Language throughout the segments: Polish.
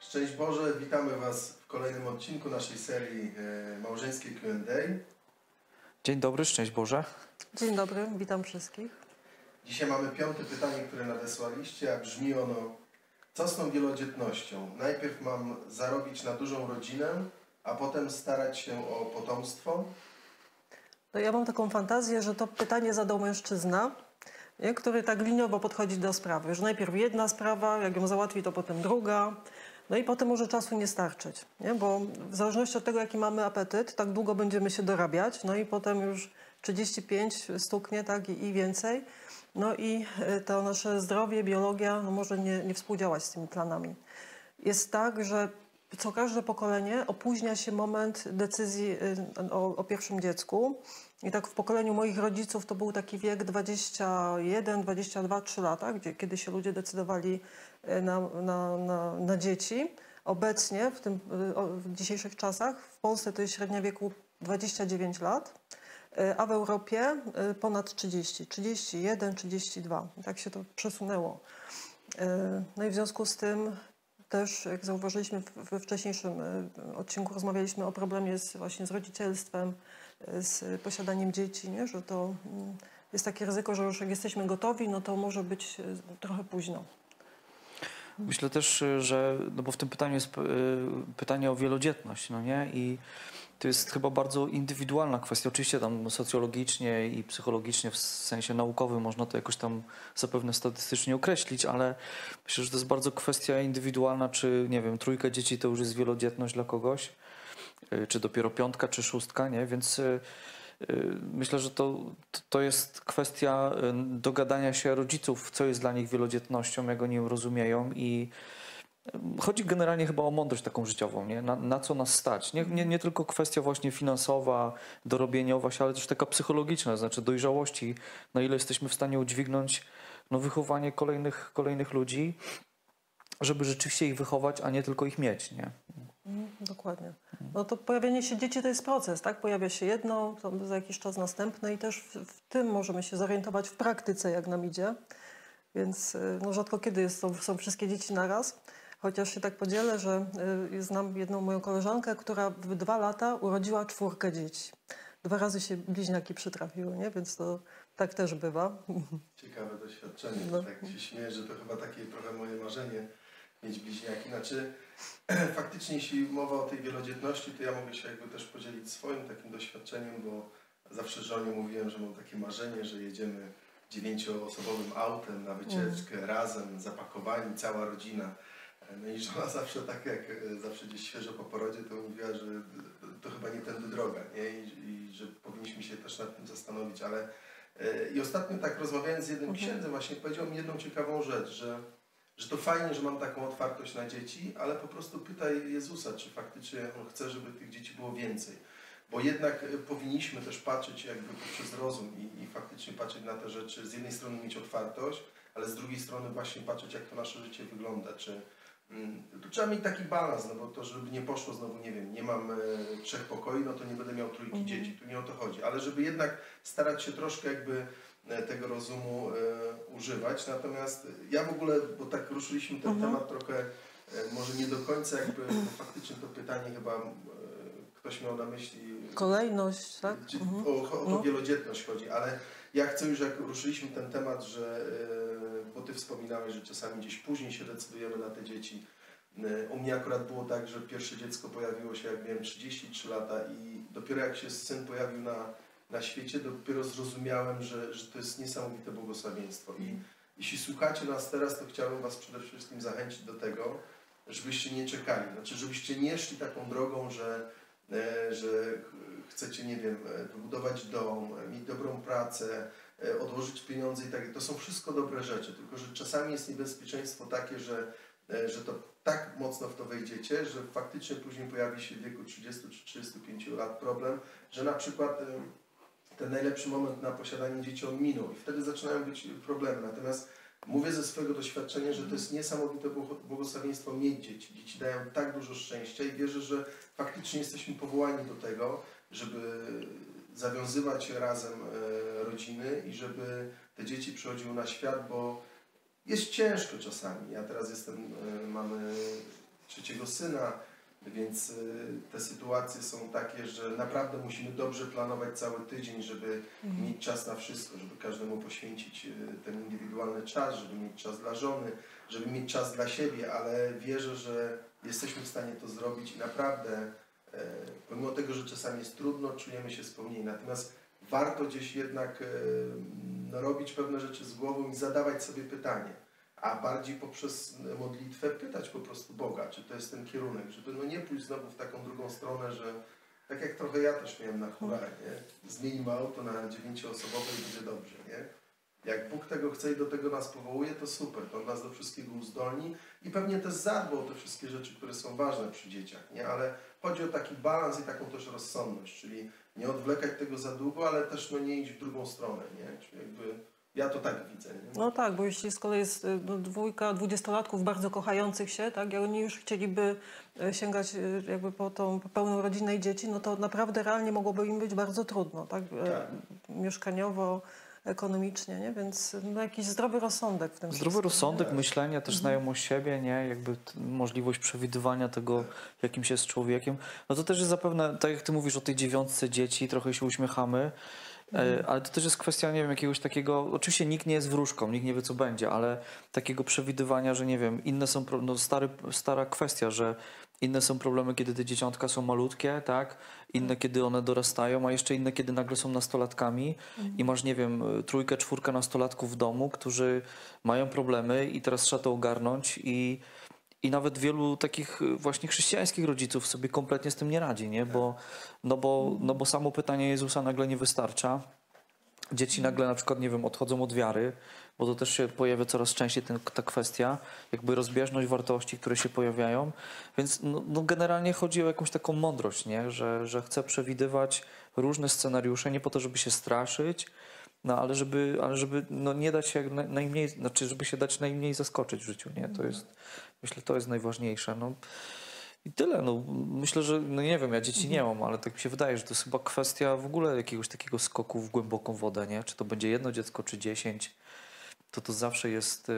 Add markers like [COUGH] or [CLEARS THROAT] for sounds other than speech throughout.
Szczęść Boże, witamy Was w kolejnym odcinku naszej serii e, małżeńskiej Q&A. Dzień dobry, szczęść Boże. Dzień dobry, witam wszystkich. Dzisiaj mamy piąte pytanie, które nadesłaliście, a brzmi ono Co z tą wielodzietnością? Najpierw mam zarobić na dużą rodzinę, a potem starać się o potomstwo? No ja mam taką fantazję, że to pytanie zadał mężczyzna, nie? który tak liniowo podchodzi do sprawy. Że najpierw jedna sprawa, jak ją załatwi, to potem druga. No i potem może czasu nie starczyć, nie? bo w zależności od tego, jaki mamy apetyt, tak długo będziemy się dorabiać, no i potem już 35 stuknie tak i, więcej. No i y, to nasze zdrowie, biologia no może nie, nie współdziałać z tymi planami. Jest tak, że co każde pokolenie opóźnia się moment decyzji y, o, o pierwszym dziecku. I tak w pokoleniu moich rodziców to był taki wiek 21, 22, 3 lata, gdzie, kiedy się ludzie decydowali y, na, na, na, na dzieci. Obecnie, w, tym, o- w dzisiejszych czasach, w Polsce to jest średnia wieku 29 lat, y, a w Europie ponad 30, 31, 32. I tak się to przesunęło. No i w związku z tym też, jak zauważyliśmy we wcześniejszym odcinku, rozmawialiśmy o problemie z, właśnie z rodzicielstwem, z posiadaniem dzieci, nie? że to mm, jest takie ryzyko, że już jak jesteśmy gotowi, no to może być y, trochę późno. Myślę też, y, że, no bo w tym pytaniu jest y, pytanie o wielodzietność, no nie? I to jest chyba bardzo indywidualna kwestia. Oczywiście tam socjologicznie i psychologicznie, w sensie naukowym można to jakoś tam zapewne statystycznie określić, ale myślę, że to jest bardzo kwestia indywidualna, czy nie wiem, trójka dzieci to już jest wielodzietność dla kogoś, czy dopiero piątka, czy szóstka, nie? Więc y, y, myślę, że to, to- jest kwestia y, dogadania się rodziców, co jest dla nich wielodzietnością, jak oni ją rozumieją i y, chodzi generalnie chyba o mądrość taką życiową, nie? Na, na co nas stać. Nie, nie, nie tylko kwestia właśnie finansowa, dorobieniowa ale też taka psychologiczna, znaczy dojrzałości, na ile jesteśmy w stanie udźwignąć no, wychowanie kolejnych, kolejnych ludzi, żeby rzeczywiście ich wychować, a nie tylko ich mieć, nie? Mm, Dokładnie. No to pojawienie się dzieci to jest proces, tak? Pojawia się jedno, to za jakiś czas następne i też w, w tym możemy się zorientować w praktyce, jak nam idzie. Więc y, no, rzadko kiedy jest, są, są wszystkie dzieci naraz. Chociaż się tak podzielę, że y, znam jedną moją koleżankę, która w dwa lata urodziła czwórkę dzieci. Dwa razy się bliźniaki przytrafiły, nie? Więc to tak też bywa. Ciekawe doświadczenie. No. Tak się śmieję, że to chyba takie trochę moje marzenie mieć bliźniaki. Znaczy, [CLEARS THROAT] faktycznie jeśli mowa o tej wielodzietności, to ja mogę się jakby też podzielić swoim takim doświadczeniem, bo zawsze żonie mówiłem, że mam takie marzenie, że jedziemy dziewięcioosobowym autem na wycieczkę, razem, zapakowani, cała rodzina. No i żona [LAUGHS] zawsze tak jak zawsze gdzieś świeżo po porodzie, to mówiła, że to chyba nie tędy droga, nie? I, i że powinniśmy się też nad tym zastanowić, ale e, i ostatnio tak rozmawiając z jednym Mhm. księdzem właśnie powiedział mi jedną ciekawą rzecz, że, że to fajnie, że mam taką otwartość na dzieci, ale po prostu pytaj Jezusa, czy faktycznie On chce, żeby tych dzieci było więcej. Bo jednak e, powinniśmy też patrzeć jakby poprzez rozum i, i faktycznie patrzeć na te rzeczy, z jednej strony mieć otwartość, ale z drugiej strony właśnie patrzeć, jak to nasze życie wygląda, czy mm, tu trzeba mieć taki balans, no bo to, żeby nie poszło znowu, nie wiem, nie mam e, trzech pokoi, no to nie będę miał trójki Mhm. dzieci, tu nie o to chodzi, ale żeby jednak starać się troszkę jakby tego rozumu e, używać. Natomiast ja w ogóle, bo tak ruszyliśmy ten Mhm. temat trochę, e, może nie do końca jakby, [CLEARS THROAT] faktycznie to pytanie chyba e, ktoś miał na myśli Kolejność, tak? Mhm. o, o to No. wielodzietność chodzi, ale ja chcę już, jak ruszyliśmy ten temat, że, e, bo Ty wspominałeś, że czasami gdzieś później się decydujemy na te dzieci. E, U mnie akurat było tak, że pierwsze dziecko pojawiło się jak miałem 33 lata i dopiero jak się syn pojawił na, na świecie, dopiero zrozumiałem, że, że to jest niesamowite błogosławieństwo. I jeśli słuchacie nas teraz, to chciałbym Was przede wszystkim zachęcić do tego, żebyście nie czekali. Znaczy, żebyście nie szli taką drogą, że, e, że ch- chcecie, nie wiem, e, wybudować dom, e, mieć dobrą pracę, odłożyć pieniądze i tak. To są wszystko dobre rzeczy, tylko że czasami jest niebezpieczeństwo takie, że, że to tak mocno w to wejdziecie, że faktycznie później pojawi się w wieku 30 czy 35 lat problem, że na przykład ten najlepszy moment na posiadanie dzieci on minął i wtedy zaczynają być problemy. Natomiast mówię ze swojego doświadczenia, że to jest niesamowite błog- błogosławieństwo mieć dzieci. Dzieci dają tak dużo szczęścia i wierzę, że faktycznie jesteśmy powołani do tego, żeby zawiązywać razem e, rodziny i żeby te dzieci przychodziły na świat, bo jest ciężko czasami. Ja teraz jestem, e, mamy trzeciego syna, więc y, te sytuacje są takie, że naprawdę musimy dobrze planować cały tydzień, żeby mieć czas na wszystko, żeby każdemu poświęcić y, ten indywidualny czas, żeby mieć czas dla żony, żeby mieć czas dla siebie, ale wierzę, że jesteśmy w stanie to zrobić i naprawdę, e, pomimo tego, że czasami jest trudno, czujemy się spełnieni. Natomiast warto gdzieś jednak e, no, robić pewne rzeczy z głową i zadawać sobie pytanie, a bardziej poprzez modlitwę pytać po prostu Boga, czy to jest ten kierunek, żeby no nie pójść znowu w taką drugą stronę, że tak jak trochę ja też miałem na hurra, nie? Zmienimy auto na dziewięcioosobowe i będzie dobrze, nie? Jak Bóg tego chce i do tego nas powołuje, to super, to on nas do wszystkiego uzdolni i pewnie też zadba o te wszystkie rzeczy, które są ważne przy dzieciach, nie? Ale chodzi o taki balans i taką też rozsądność, czyli nie odwlekać tego za długo, ale też no nie iść w drugą stronę, nie? Czyli jakby ja to tak widzę, nie? No tak, bo jeśli z kolei jest y, no, dwójka dwudziestolatków bardzo kochających się, tak, i oni już chcieliby y, sięgać y, jakby po tą pełną rodzinę i dzieci, no to naprawdę realnie mogłoby im być bardzo trudno, tak, Tak. mieszkaniowo, ekonomicznie, nie? Więc no, jakiś zdrowy rozsądek w tym Zdrowy wszystkim, rozsądek, Tak. myślenie, też znajomość siebie, nie? Jakby możliwość przewidywania tego, jakim się jest człowiekiem. No to też jest zapewne, tak jak ty mówisz o tej dziewiątce dzieci, trochę się uśmiechamy, ale to też jest kwestia, nie wiem, jakiegoś takiego, oczywiście nikt nie jest wróżką, nikt nie wie co będzie, ale takiego przewidywania, że nie wiem, inne są, no stary, stara kwestia, że inne są problemy, kiedy te dzieciątka są malutkie, tak? Inne, kiedy one dorastają, a jeszcze inne, kiedy nagle są nastolatkami i masz, nie wiem, trójkę, czwórkę nastolatków w domu, którzy mają problemy i teraz trzeba to ogarnąć i, i nawet wielu takich y, właśnie chrześcijańskich rodziców sobie kompletnie z tym nie radzi, nie? Bo, no, bo, no bo samo pytanie Jezusa nagle nie wystarcza. Dzieci nagle na przykład, nie wiem, odchodzą od wiary, bo to też się pojawia coraz częściej ten, ta kwestia, jakby rozbieżność wartości, które się pojawiają. Więc no, no generalnie chodzi o jakąś taką mądrość, nie? Że, że chcę przewidywać różne scenariusze, nie po to, żeby się straszyć, no ale żeby, ale żeby no, nie dać się jak na- najmniej, znaczy żeby się dać najmniej zaskoczyć w życiu, nie? To jest, myślę, to jest najważniejsze. No. I tyle. No, myślę, że no nie wiem, ja dzieci nie mam, ale tak mi się wydaje, że to jest chyba kwestia w ogóle jakiegoś takiego skoku w głęboką wodę, nie? Czy to będzie jedno dziecko, czy dziesięć, to to zawsze jest y,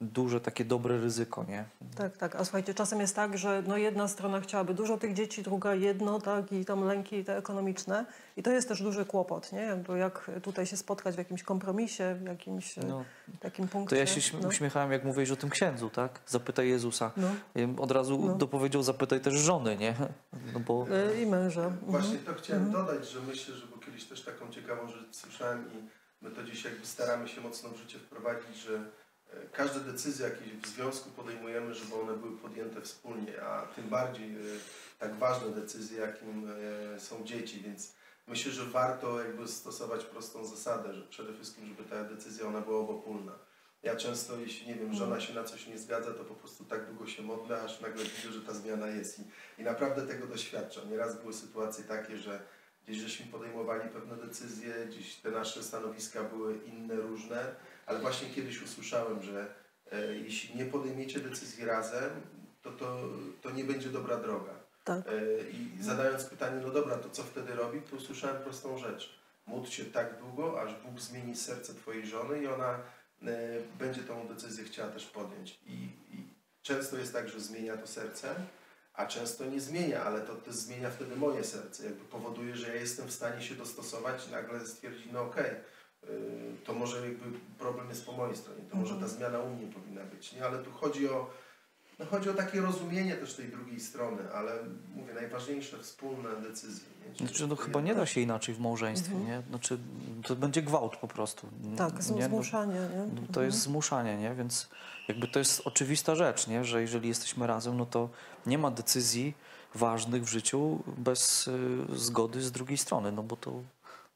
duże takie dobre ryzyko, nie? Tak, tak. A słuchajcie, czasem jest tak, że no jedna strona chciałaby dużo tych dzieci, druga jedno, tak, i tam lęki te ekonomiczne. I to jest też duży kłopot, nie? Jakby jak tutaj się spotkać w jakimś kompromisie, w jakimś No, takim punkcie. to ja się no. uśmiechałem, jak mówiłeś o tym księdzu, tak? Zapytaj Jezusa. No. Od razu No. dopowiedział, zapytaj też żony, nie? No bo... E, I męża. Mhm. Właśnie to chciałem dodać, że myślę, że bo kiedyś też taką ciekawą rzecz słyszałem i my to dziś jakby staramy się mocno w życie wprowadzić, że e, każde decyzje, jakie w związku podejmujemy, żeby one były podjęte wspólnie, a tym bardziej e, tak ważne decyzje, jakim e, są dzieci, więc myślę, że warto jakby stosować prostą zasadę, że przede wszystkim, żeby ta decyzja ona była obopólna. Ja często, jeśli nie wiem, żona się na coś nie zgadza, to po prostu tak długo się modlę, aż nagle widzę, że ta zmiana jest i, i naprawdę tego doświadczam. Nieraz były sytuacje takie, że gdzieś żeśmy podejmowali pewne decyzje, gdzieś te nasze stanowiska były inne, różne, ale właśnie kiedyś usłyszałem, że e, jeśli nie podejmiecie decyzji razem, to, to, to nie będzie dobra droga. Tak. E, I zadając pytanie, no dobra, to co wtedy robić, to usłyszałem prostą rzecz. Módl się tak długo, aż Bóg zmieni serce Twojej żony i ona e, będzie tą decyzję chciała też podjąć. I, I często jest tak, że zmienia to serce, a często nie zmienia, ale to też zmienia wtedy moje serce. Jakby powoduje, że ja jestem w stanie się dostosować i nagle stwierdzić, no okej, y, to może jakby problem jest po mojej stronie, to może ta zmiana u mnie powinna być, nie? Ale tu chodzi o, no chodzi o takie rozumienie też tej drugiej strony, ale mówię, najważniejsze wspólne decyzje. Nie? Znaczy, no chyba nie da się inaczej w małżeństwie, nie? Znaczy, to będzie gwałt po prostu. Tak, nie? No, zmuszanie, nie? no, to jest zmuszanie, nie? Więc jakby to jest oczywista rzecz, nie? Że jeżeli jesteśmy razem, no to nie ma decyzji ważnych w życiu bez y, zgody z drugiej strony, no bo to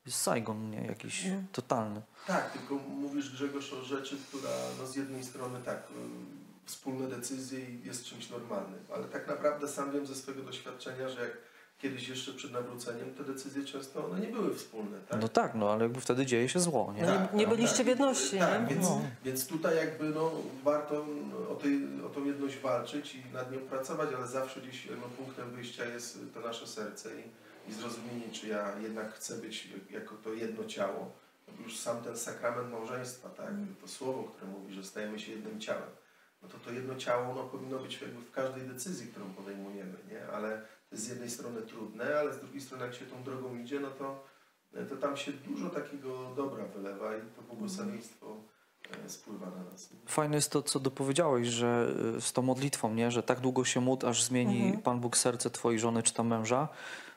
jest Saigon, nie? Jakiś Mhm. totalny. Tak, tylko mówisz Grzegorz o rzeczy, która no z jednej strony tak, y, wspólne decyzje i jest czymś normalnym, ale tak naprawdę sam wiem ze swojego doświadczenia, że jak kiedyś jeszcze przed nawróceniem te decyzje często one nie były wspólne, tak? No tak, no ale jakby wtedy dzieje się zło, nie? No nie- nie byliście tak. w jedności, Tak, nie? więc, No. więc tutaj jakby no, warto o, tej, o tą jedność walczyć i nad nią pracować, ale zawsze gdzieś no, punktem wyjścia jest to nasze serce i, i zrozumienie, czy ja jednak chcę być jako to jedno ciało. Bo już sam ten sakrament małżeństwa, tak, to słowo, które mówi, że stajemy się jednym ciałem. No to to jedno ciało no, powinno być jakby w każdej decyzji, którą podejmujemy, nie? Ale to jest z jednej strony trudne, ale z drugiej strony jak się tą drogą idzie, no to, to tam się dużo takiego dobra wylewa i to błogosławieństwo e, spływa na nas. Fajne jest to, co dopowiedziałeś, że y, z tą modlitwą, nie? że tak długo się módl, aż zmieni Mhm. Pan Bóg serce twojej żony czy tam męża.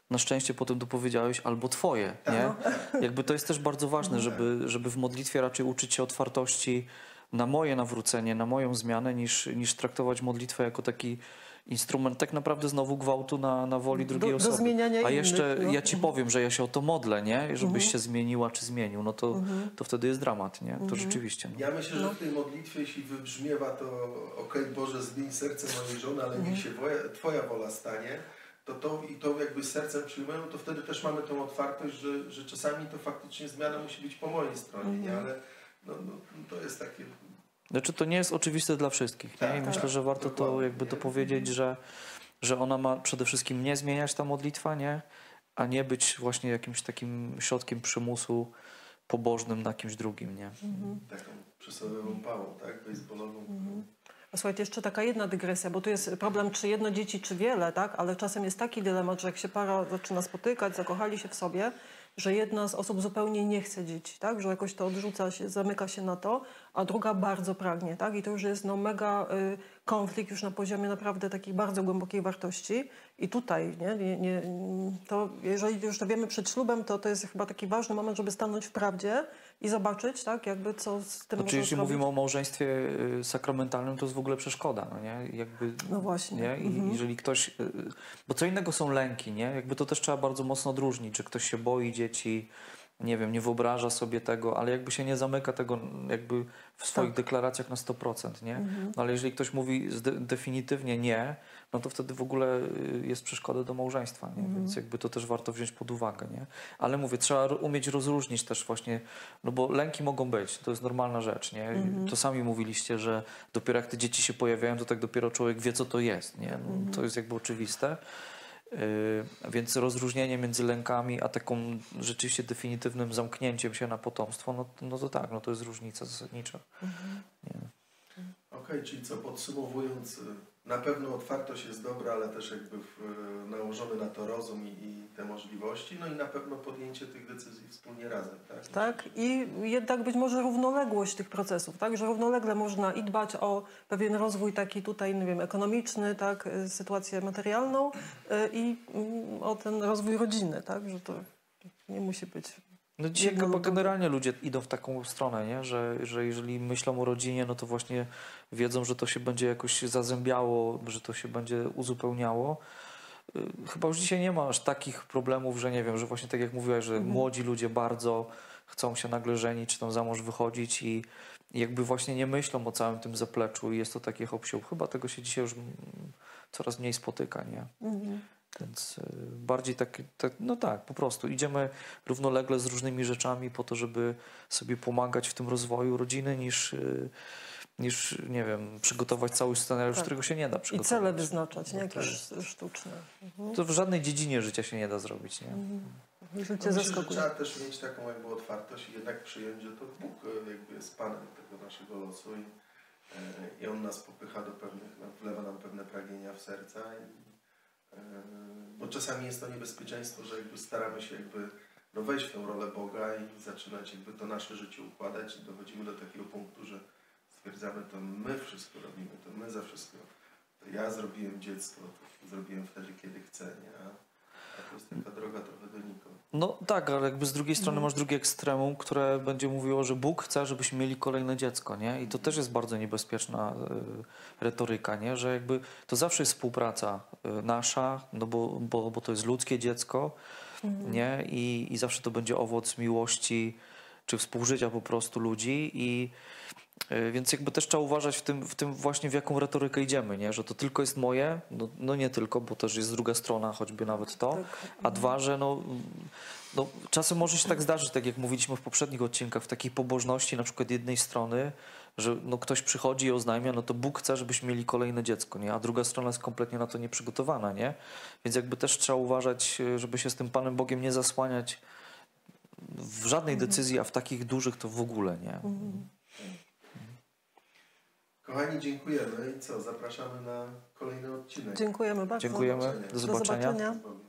Na szczęście potem dopowiedziałeś albo twoje, nie? Jakby to jest też bardzo ważne, żeby, żeby w modlitwie raczej uczyć się otwartości na moje nawrócenie, na moją zmianę, niż, niż traktować modlitwę jako taki instrument tak naprawdę znowu gwałtu na, na woli drugiej do, do osoby. zmieniania A innych. jeszcze no. ja ci powiem, że ja się o to modlę, nie? Żebyś się zmieniła czy zmienił, no to, Mhm. to wtedy jest dramat, nie? To rzeczywiście. No. Ja myślę, że No. w tej modlitwie, jeśli wybrzmiewa to okej Boże, zmień serce mojej żony, ale niech się woja, Twoja wola stanie, to to i to jakby sercem przyjmujemy, to wtedy też mamy tą otwartość, że, że czasami to faktycznie zmiana musi być po mojej stronie, nie? Ale no, no, to jest takie... Znaczy to nie jest oczywiste dla wszystkich. Nie? Tak, I myślę, tak, że warto to jakby nie? dopowiedzieć, że, że ona ma przede wszystkim nie zmieniać ta modlitwa, nie? a nie być właśnie jakimś takim środkiem przymusu pobożnym na kimś drugim. Nie? taką przysłowiową pałą, tak? Baseballową. A Słuchajcie, jeszcze taka jedna dygresja, bo tu jest problem, czy jedno dzieci, czy wiele, tak? Ale czasem jest taki dylemat, że jak się para zaczyna spotykać, zakochali się w sobie, że jedna z osób zupełnie nie chce dzieci, tak? Że jakoś to odrzuca się, zamyka się na to, a druga bardzo pragnie, tak? I to już jest no, mega y, konflikt już na poziomie naprawdę takiej bardzo głębokiej wartości. I tutaj, nie, nie, nie, to jeżeli już to wiemy przed ślubem, to to jest chyba taki ważny moment, żeby stanąć w prawdzie i zobaczyć, tak? Jakby co z tym Znaczy, jeśli zrobić. mówimy o małżeństwie y, sakramentalnym, to jest w ogóle przeszkoda. No, nie? Jakby, No właśnie. Nie? I Jeżeli ktoś, y, bo co innego są lęki, nie? Jakby to też trzeba bardzo mocno odróżnić, czy ktoś się boi dzieci, nie wiem, nie wyobraża sobie tego, ale jakby się nie zamyka tego jakby w swoich Tak. deklaracjach na 100%, nie? No, ale jeżeli ktoś mówi definitywnie nie, no to wtedy w ogóle y, jest przeszkoda do małżeństwa, nie? Więc jakby to też warto wziąć pod uwagę, nie? Ale mówię, trzeba umieć rozróżnić też właśnie, no bo lęki mogą być, to jest normalna rzecz, nie? To sami mówiliście, że dopiero jak te dzieci się pojawiają, to tak dopiero człowiek wie, co to jest, nie? No, To jest jakby oczywiste. Yy, więc rozróżnienie między lękami a taką rzeczywiście definitywnym zamknięciem się na potomstwo, no, no to tak, no to jest różnica zasadnicza. Nie. Okej, czyli co podsumowując, y, na pewno otwartość jest dobra, ale też jakby w, y, nałożony na to rozum i, i te możliwości, no i na pewno podjęcie tych decyzji wspólnie razem, tak? Tak, i jednak być może równoległość tych procesów, tak, że równolegle można i dbać o pewien rozwój taki tutaj, nie wiem, ekonomiczny, tak, y, sytuację materialną y, i mm, o ten rozwój rodziny, tak, że to nie musi być. No dzisiaj Jedno chyba generalnie ludzie idą w taką stronę, nie? Że, że jeżeli myślą o rodzinie, no to właśnie wiedzą, że to się będzie jakoś zazębiało, że to się będzie uzupełniało. Y, Chyba już dzisiaj nie ma aż takich problemów, że nie wiem, że właśnie tak jak mówiłaś, że młodzi ludzie bardzo chcą się nagle żenić, czy tam za mąż wychodzić i jakby właśnie nie myślą o całym tym zapleczu i jest to takie hop siup. Chyba tego się dzisiaj już coraz mniej spotyka, nie? Więc y, bardziej tak, tak, no tak, po prostu idziemy równolegle z różnymi rzeczami po to, żeby sobie pomagać w tym rozwoju rodziny, niż, y, niż nie wiem, przygotować cały scenariusz, Tak. którego się nie da I przygotować. cele wyznaczać, nie, to jakieś sztuczne. To w żadnej dziedzinie życia się nie da zrobić, nie? Życie No myślę, że zaskakuje. trzeba też mieć taką jakby otwartość i jednak przyjąć, że to Bóg e, jakby jest Panem tego naszego losu i, e, i On nas popycha do pewnych, no, wlewa nam pewne pragnienia w serca i, e, bo czasami jest to niebezpieczeństwo, że jakby staramy się jakby no, wejść w tę rolę Boga i zaczynać jakby to nasze życie układać i dochodzimy do takiego punktu, że stwierdzamy, to my wszystko robimy, to my za wszystko. To ja zrobiłem dziecko, to zrobiłem wtedy, kiedy chcę, nie? A, to jest taka droga trochę donikąd. No tak, ale jakby z drugiej strony masz drugie ekstremum, które będzie mówiło, że Bóg chce, żebyśmy mieli kolejne dziecko, nie? I to też jest bardzo niebezpieczna y, retoryka, nie? Że jakby to zawsze jest współpraca y, nasza, no bo, bo, bo to jest ludzkie dziecko, nie? I, I zawsze to będzie owoc miłości czy współżycia po prostu ludzi i y, więc jakby też trzeba uważać w tym, w tym właśnie w jaką retorykę idziemy, nie? Że to tylko jest moje, no, no nie tylko, bo też jest druga strona, choćby nawet to, Tak. a dwa, że no, no, czasem może się tak zdarzyć, tak jak mówiliśmy w poprzednich odcinkach, w takiej pobożności na przykład jednej strony, że no, ktoś przychodzi i oznajmia, no to Bóg chce, żebyśmy mieli kolejne dziecko, nie? a druga strona jest kompletnie na to nieprzygotowana, nie? Więc jakby też trzeba uważać, e, żeby się z tym Panem Bogiem nie zasłaniać w żadnej decyzji, a w takich dużych to w ogóle, nie? Kochani, dziękujemy i co? Zapraszamy na kolejny odcinek. Dziękujemy bardzo. Dziękujemy. zobaczenia. Do zobaczenia. zobaczenia. Do